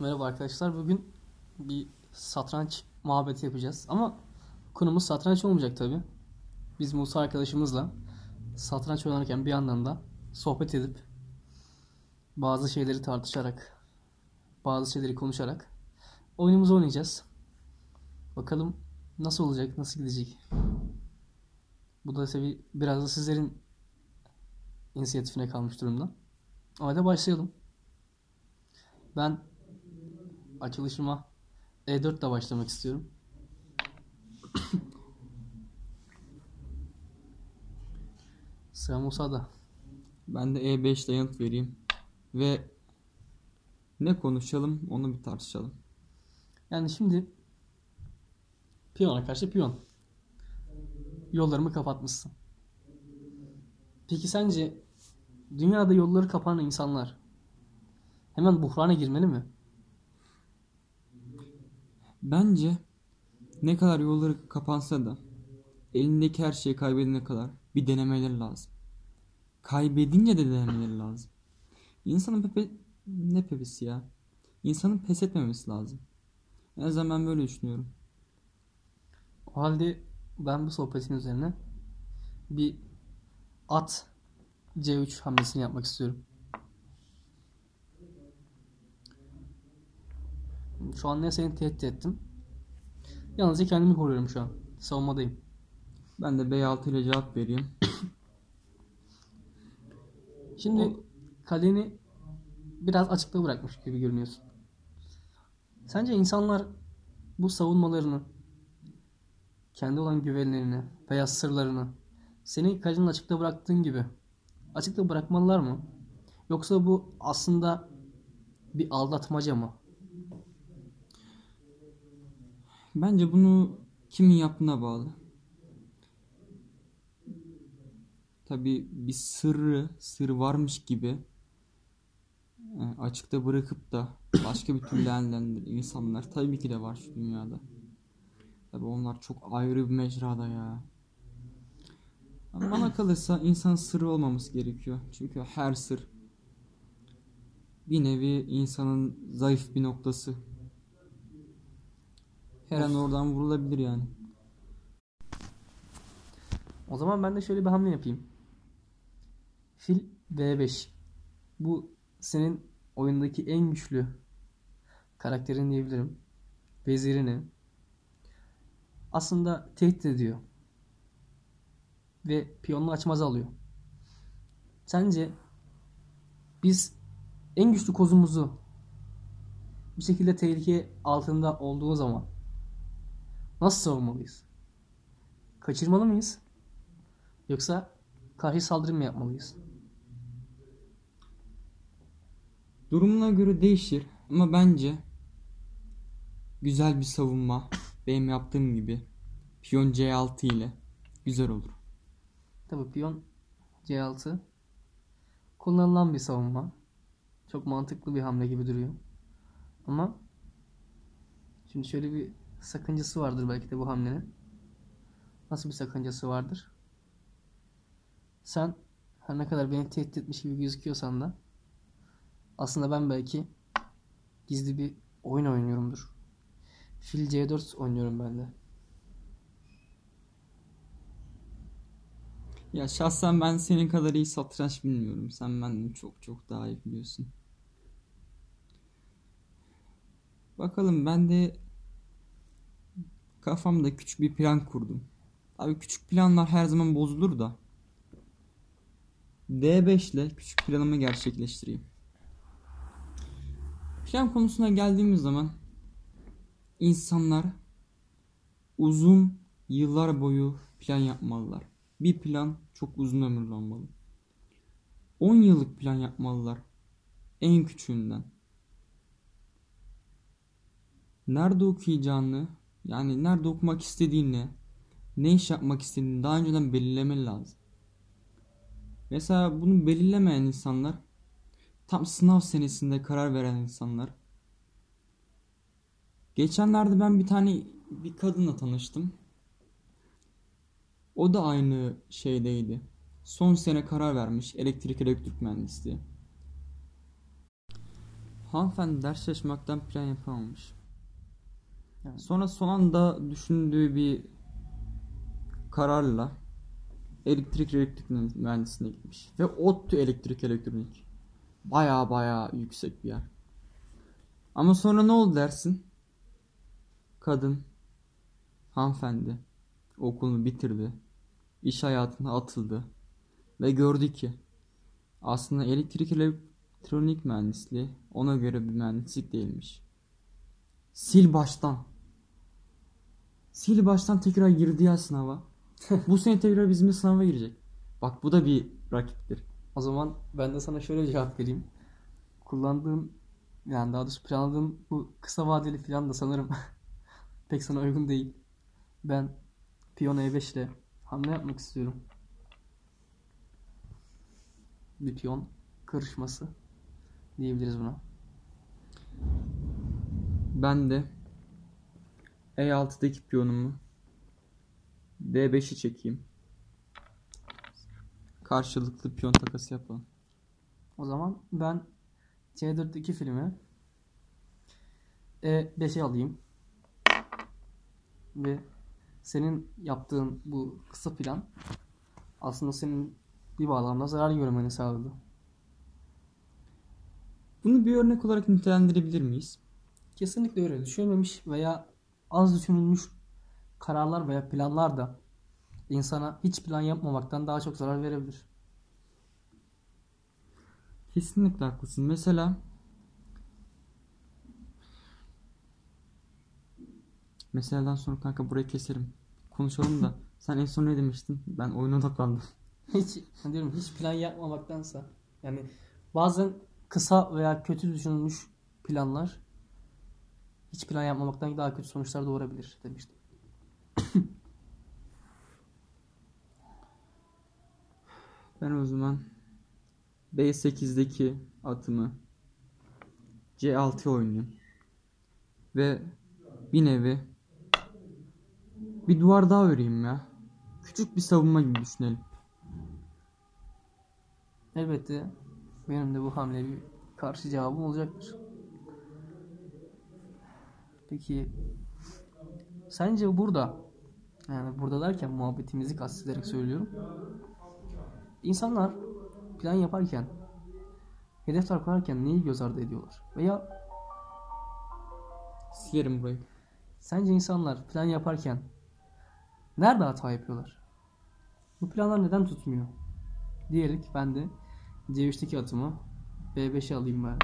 Merhaba arkadaşlar. Bugün bir satranç muhabbeti yapacağız. Ama konumuz satranç olmayacak tabii. Biz Musa arkadaşımızla satranç oynarken bir yandan da sohbet edip bazı şeyleri tartışarak, bazı şeyleri konuşarak oyunumuzu oynayacağız. Bakalım nasıl olacak, nasıl gidecek. Bu da tabii biraz da sizlerin inisiyatifine kalmış durumda. Hadi başlayalım. Ben açılışıma E4 ile başlamak istiyorum. Sıra Musa'da. Ben de E5 ile yanıt vereyim. Ve ne konuşalım onu bir tartışalım. Yani şimdi piyona karşı piyon. Yollarımı kapatmışsın. Peki sence dünyada yolları kapanan insanlar hemen buhrana girmeli mi? Bence ne kadar yolları kapansa da elindeki her şeyi kaybedene kadar bir denemeleri lazım. Kaybedince de denemeleri lazım. İnsanın pepe ne pepesi ya? İnsanın pes etmemesi lazım. En azından ben böyle düşünüyorum. O halde ben bu sohbetin üzerine bir at C3 hamlesini yapmak istiyorum. Şu an ne seni tehdit ettim. Yalnızca kendimi koruyorum şu an. Savunmadayım. Ben de B6 ile cevap vereyim. Şimdi O- kaleni biraz açıkta bırakmış gibi görünüyorsun. Sence insanlar bu savunmalarını, kendi olan güvenlerini veya sırlarını seni kalenin açıkta bıraktığın gibi açıkta bırakmalılar mı? Yoksa bu aslında bir aldatmaca mı? Bence bunu kimin yaptığına bağlı. Tabii bir sırrı, sır varmış gibi e, açıkta bırakıp da başka bir türlü değerlendiren insanlar tabii ki de var şu dünyada. Tabii onlar çok ayrı bir mecrada ya. Bana kalırsa insan sırrı olmaması gerekiyor. Çünkü her sır bir nevi insanın zayıf bir noktası. Her an oradan vurulabilir yani. O zaman ben de şöyle bir hamle yapayım. Fil V5. Bu senin oyundaki en güçlü karakterin diyebilirim. Vezirini aslında tehdit ediyor. Ve piyonunu açmaz alıyor. Sence biz en güçlü kozumuzu bir şekilde tehlike altında olduğu zaman nasıl savunmalıyız? Kaçırmalı mıyız? Yoksa karşı saldırı mı yapmalıyız? Durumuna göre değişir ama bence güzel bir savunma benim yaptığım gibi piyon C6 ile güzel olur. Tabii piyon C6 kullanılan bir savunma. Çok mantıklı bir hamle gibi duruyor. Ama şimdi şöyle bir sakıncası vardır belki de bu hamlenin. Nasıl bir sakıncası vardır? Sen her ne kadar beni tehdit etmiş gibi gözüküyorsan da aslında ben belki gizli bir oyun oynuyorumdur. Fil C4 oynuyorum ben de. Ya şahsen ben senin kadar iyi satranç bilmiyorum. Sen benden çok çok daha iyi biliyorsun. Bakalım ben de kafamda küçük bir plan kurdum. Abi küçük planlar her zaman bozulur da. D5 ile küçük planımı gerçekleştireyim. Plan konusuna geldiğimiz zaman insanlar uzun yıllar boyu plan yapmalılar. Bir plan çok uzun ömürlü olmalı. 10 yıllık plan yapmalılar. En küçüğünden. Nerede okuyacağını, yani nerede okumak istediğini, ne iş yapmak istediğini daha önceden belirlemeli lazım. Mesela bunu belirlemeyen insanlar, tam sınav senesinde karar veren insanlar. Geçenlerde ben bir tane bir kadınla tanıştım. O da aynı şeydeydi. Son sene karar vermiş elektrik elektrik mühendisliği. Hanımefendi ders çalışmaktan plan yapamamış. Sonra son anda düşündüğü bir kararla elektrik elektrik mühendisliğine gitmiş. Ve ODTÜ elektrik elektronik. Baya baya yüksek bir yer. Ama sonra ne oldu dersin? Kadın, hanımefendi okulunu bitirdi. İş hayatına atıldı. Ve gördü ki aslında elektrik elektronik mühendisliği ona göre bir mühendislik değilmiş. Sil baştan. Sil baştan tekrar girdi ya sınava. bu sene tekrar bizim de sınava girecek. Bak bu da bir rakiptir. O zaman ben de sana şöyle cevap vereyim. Kullandığın yani daha doğrusu planladığın bu kısa vadeli plan da sanırım pek sana uygun değil. Ben piyon E5 ile hamle yapmak istiyorum. Bir piyon kırışması diyebiliriz buna. Ben de E6'daki piyonumu D5'i çekeyim. Karşılıklı piyon takası yapalım. O zaman ben C4'teki filmi E5'e alayım. Ve senin yaptığın bu kısa plan aslında senin bir bağlamda zarar görmeni sağladı. Bunu bir örnek olarak nitelendirebilir miyiz? Kesinlikle öyle düşünülmemiş veya az düşünülmüş kararlar veya planlar da insana hiç plan yapmamaktan daha çok zarar verebilir. Kesinlikle haklısın. Mesela Meseleden sonra kanka burayı keserim. Konuşalım da. Sen en son ne demiştin? Ben oyuna odaklandım. Hiç diyorum hiç plan yapmamaktansa yani bazen kısa veya kötü düşünülmüş planlar hiç plan yapmamaktan daha kötü sonuçlar doğurabilir demiştim. Ben o zaman B8'deki atımı C6'ya oynayayım. Ve bir nevi bir duvar daha öreyim ya. Küçük bir savunma gibi düşünelim. Elbette benim de bu hamleye bir karşı cevabım olacaktır. Peki sence burada yani burada derken muhabbetimizi kastederek söylüyorum. İnsanlar plan yaparken hedefler koyarken neyi göz ardı ediyorlar? Veya Silerim burayı. sence insanlar plan yaparken nerede hata yapıyorlar? Bu planlar neden tutmuyor? Diyerek ben de C3'teki atımı B5'e alayım ben.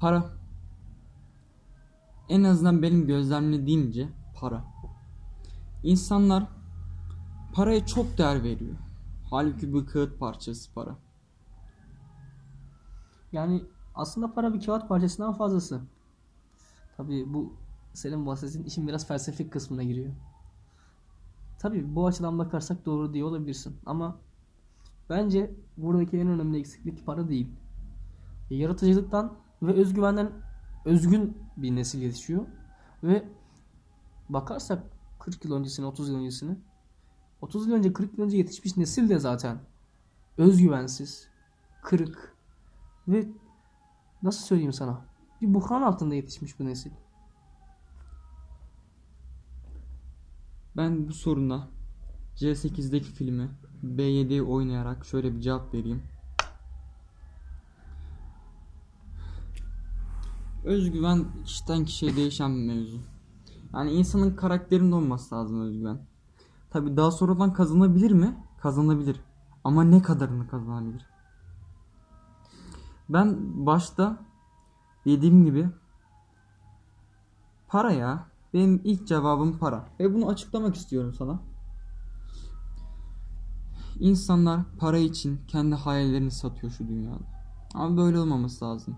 Para. En azından benim gözlemlediğimce para. İnsanlar paraya çok değer veriyor. Halbuki bu kağıt parçası para. Yani aslında para bir kağıt parçasından fazlası. Tabii bu senin bahsettiğin işin biraz felsefik kısmına giriyor. Tabii bu açıdan bakarsak doğru diye olabilirsin ama bence buradaki en önemli eksiklik para değil. Yaratıcılıktan ve özgüvenden özgün bir nesil yetişiyor ve bakarsak 40 yıl öncesine 30 yıl öncesine 30 yıl önce 40 yıl önce yetişmiş nesil de zaten özgüvensiz, kırık ve nasıl söyleyeyim sana bir buhran altında yetişmiş bu nesil. Ben bu soruna C8'deki filmi B7'ye oynayarak şöyle bir cevap vereyim. Özgüven kişiden kişiye değişen bir mevzu. Yani insanın karakterinde olması lazım özgüven. Tabi daha sonradan kazanabilir mi? Kazanabilir. Ama ne kadarını kazanabilir? Ben başta dediğim gibi para ya. Benim ilk cevabım para. Ve bunu açıklamak istiyorum sana. İnsanlar para için kendi hayallerini satıyor şu dünyada. Ama böyle olmaması lazım.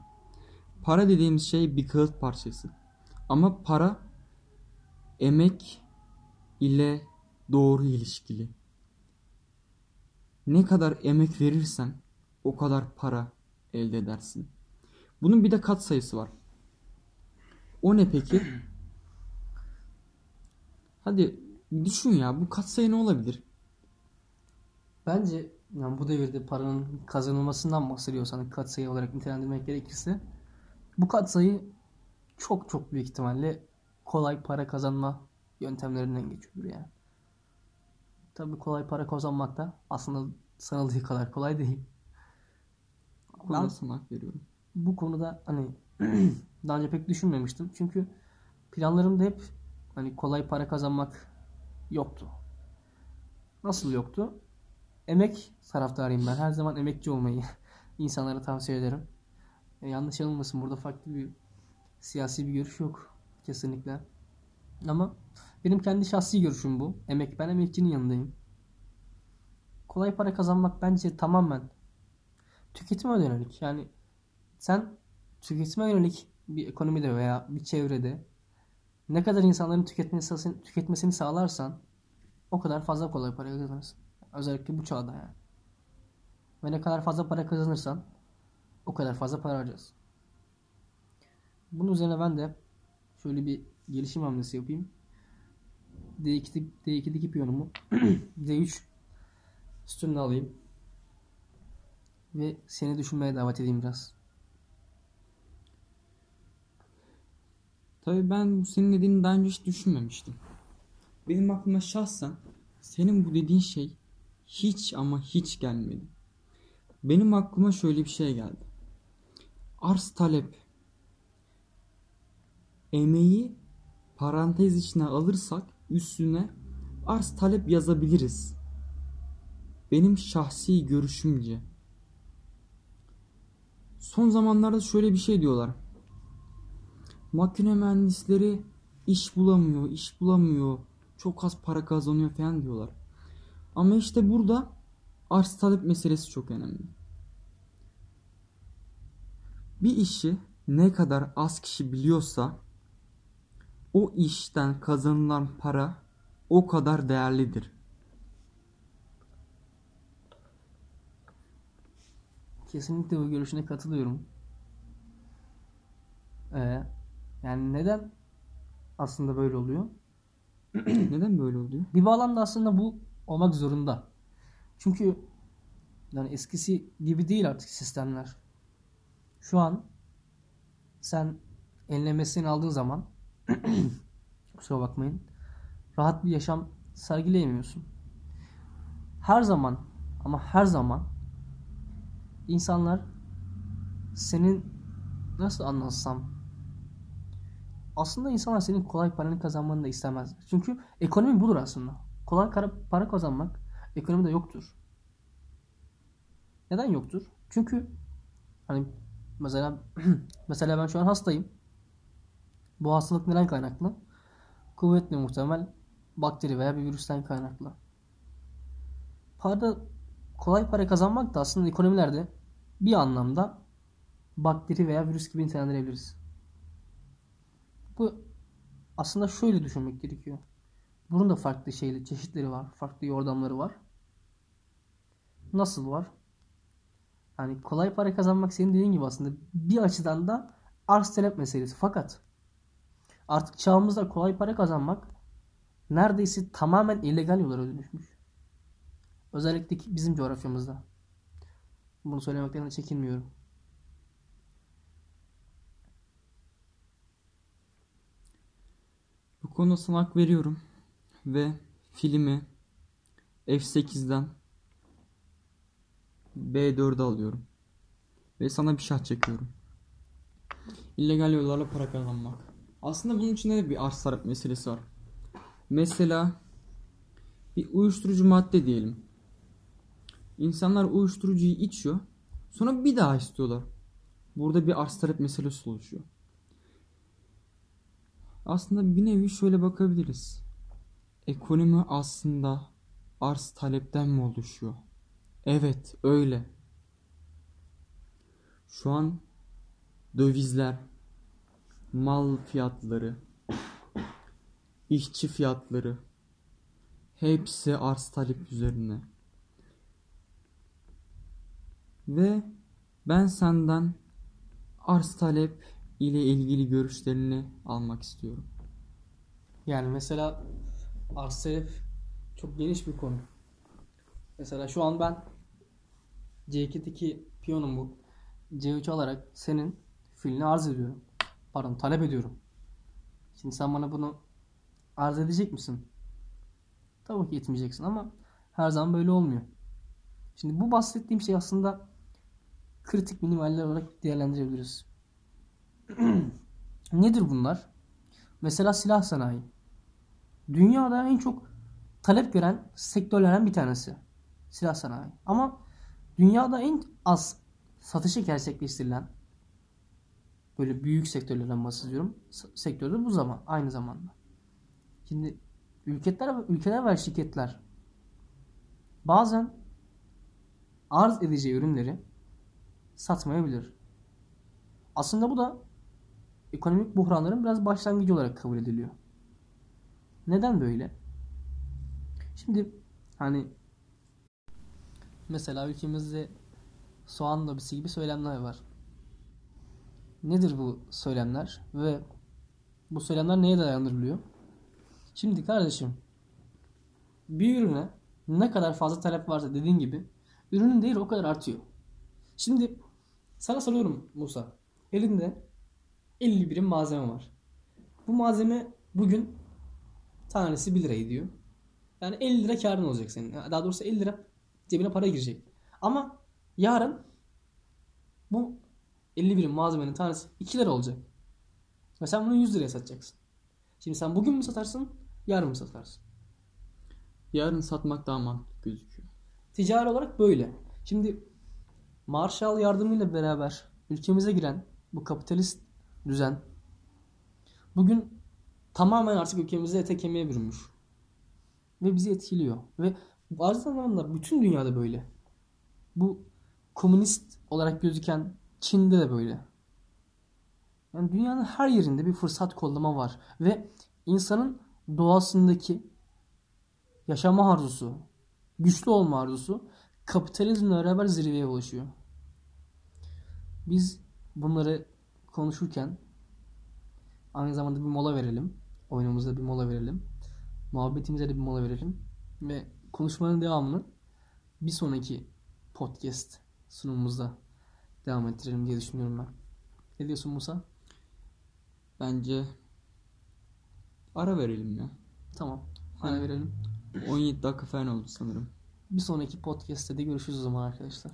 Para dediğimiz şey bir kağıt parçası. Ama para emek ile doğru ilişkili. Ne kadar emek verirsen o kadar para elde edersin. Bunun bir de kat sayısı var. O ne peki? Hadi düşün ya bu katsayı ne olabilir? Bence yani bu devirde paranın kazanılmasından bahsediyorsan katsayı olarak nitelendirmek gerekirse bu katsayı çok çok büyük ihtimalle kolay para kazanma yöntemlerinden geçiyordur yani. Tabii kolay para kazanmak da aslında sanıldığı kadar kolay değil. Ben hak veriyorum. bu konuda hani daha önce pek düşünmemiştim. Çünkü planlarımda hep hani kolay para kazanmak yoktu. Nasıl yoktu? Emek taraftarıyım ben. Her zaman emekçi olmayı insanlara tavsiye ederim. E, yanlış anılmasın burada farklı bir siyasi bir görüş yok kesinlikle. Ama benim kendi şahsi görüşüm bu. Emek ben emekçinin yanındayım. Kolay para kazanmak bence tamamen tüketime yönelik. Yani sen tüketime yönelik bir ekonomide veya bir çevrede ne kadar insanların tüketmesini, tüketmesini sağlarsan o kadar fazla kolay para kazanırsın. Özellikle bu çağda yani. Ve ne kadar fazla para kazanırsan o kadar fazla para harcarsın. Bunun üzerine ben de şöyle bir gelişim hamlesi yapayım. D2'de, D2'deki piyonumu D3 üstüne alayım. Ve seni düşünmeye davet edeyim biraz. Tabii ben bu senin dediğini daha önce hiç düşünmemiştim. Benim aklıma şahsen senin bu dediğin şey hiç ama hiç gelmedi. Benim aklıma şöyle bir şey geldi. Arz talep. Emeği parantez içine alırsak üstüne arz talep yazabiliriz. Benim şahsi görüşümce. Son zamanlarda şöyle bir şey diyorlar. Makine mühendisleri iş bulamıyor, iş bulamıyor. Çok az para kazanıyor falan diyorlar. Ama işte burada arz talep meselesi çok önemli. Bir işi ne kadar az kişi biliyorsa o işten kazanılan para o kadar değerlidir. Kesinlikle bu görüşüne katılıyorum. Ee, yani neden aslında böyle oluyor? Neden böyle oluyor? Bir bağlamda aslında bu olmak zorunda. Çünkü yani eskisi gibi değil artık sistemler. Şu an sen eline mesleğini aldığın zaman kusura bakmayın rahat bir yaşam sergileyemiyorsun. Her zaman ama her zaman insanlar senin nasıl anlatsam aslında insanlar senin kolay paranı kazanmanı da istemezler. Çünkü ekonomi budur aslında. Kolay para kazanmak ekonomide yoktur. Neden yoktur? Çünkü hani mesela mesela ben şu an hastayım. Bu hastalık neden kaynaklı? Kuvvetli muhtemel bakteri veya bir virüsten kaynaklı. Para kolay para kazanmak da aslında ekonomilerde bir anlamda bakteri veya virüs gibi nitelendirebiliriz. Bu aslında şöyle düşünmek gerekiyor. Bunun da farklı şeyleri, çeşitleri var. Farklı yordamları var. Nasıl var? Yani kolay para kazanmak senin dediğin gibi aslında bir açıdan da arz talep meselesi. Fakat artık çağımızda kolay para kazanmak neredeyse tamamen illegal yollara dönüşmüş. Özellikle bizim coğrafyamızda. Bunu söylemekten de çekinmiyorum. Bu konuda sana hak veriyorum. Ve filmi F8'den B4'e alıyorum. Ve sana bir şah çekiyorum. İllegal yollarla para kazanmak. Aslında bunun içinde de bir arz talep meselesi var. Mesela bir uyuşturucu madde diyelim. İnsanlar uyuşturucuyu içiyor. Sonra bir daha istiyorlar. Burada bir arz talep meselesi oluşuyor. Aslında bir nevi şöyle bakabiliriz. Ekonomi aslında arz talepten mi oluşuyor? Evet, öyle. Şu an dövizler, mal fiyatları, işçi fiyatları hepsi arz talep üzerine. Ve ben senden arz talep ile ilgili görüşlerini almak istiyorum. Yani mesela arz talep çok geniş bir konu. Mesela şu an ben C2'deki piyonum bu. C3 alarak senin filini arz ediyorum. Pardon talep ediyorum. Şimdi sen bana bunu arz edecek misin? Tabii ki etmeyeceksin ama her zaman böyle olmuyor. Şimdi bu bahsettiğim şey aslında kritik minimaller olarak değerlendirebiliriz. Nedir bunlar? Mesela silah sanayi. Dünyada en çok talep gören sektörlerden bir tanesi. Silah sanayi. Ama dünyada en az satışı gerçekleştirilen böyle büyük sektörlerden bahsediyorum. Sektörde bu zaman aynı zamanda. Şimdi ülkeler ülkeler ve şirketler bazen arz edeceği ürünleri satmayabilir. Aslında bu da ekonomik buhranların biraz başlangıcı olarak kabul ediliyor. Neden böyle? Şimdi hani mesela ülkemizde soğan lobisi gibi söylemler var. Nedir bu söylemler ve bu söylemler neye dayandırılıyor? Şimdi kardeşim bir ürüne ne kadar fazla talep varsa dediğin gibi ürünün değeri o kadar artıyor. Şimdi sana soruyorum Musa. Elinde 50 birim malzeme var. Bu malzeme bugün tanesi 1 lira ediyor. Yani 50 lira karın olacak senin. Daha doğrusu 50 lira cebine para girecek. Ama yarın bu 50 birim malzemenin tanesi 2 lira olacak. Ve sen bunu 100 liraya satacaksın. Şimdi sen bugün mü satarsın, yarın mı satarsın? Yarın satmak daha mantıklı gözüküyor. Ticari olarak böyle. Şimdi Marshall yardımıyla beraber ülkemize giren bu kapitalist düzen bugün tamamen artık ülkemizde ete kemiğe bürünmüş. Ve bizi etkiliyor. Ve bazı zamanda bütün dünyada böyle. Bu komünist olarak gözüken Çin'de de böyle. Yani dünyanın her yerinde bir fırsat kollama var. Ve insanın doğasındaki yaşama arzusu, güçlü olma arzusu kapitalizmle beraber zirveye ulaşıyor. Biz bunları konuşurken aynı zamanda bir mola verelim. Oyunumuzda bir mola verelim. Muhabbetimize de bir mola verelim. Ve konuşmanın devamını bir sonraki podcast sunumumuzda devam ettirelim diye düşünüyorum ben. Ne diyorsun Musa? Bence ara verelim ya. Tamam. Ara verelim. 17 dakika falan oldu sanırım. Bir sonraki podcast'te de görüşürüz o zaman arkadaşlar.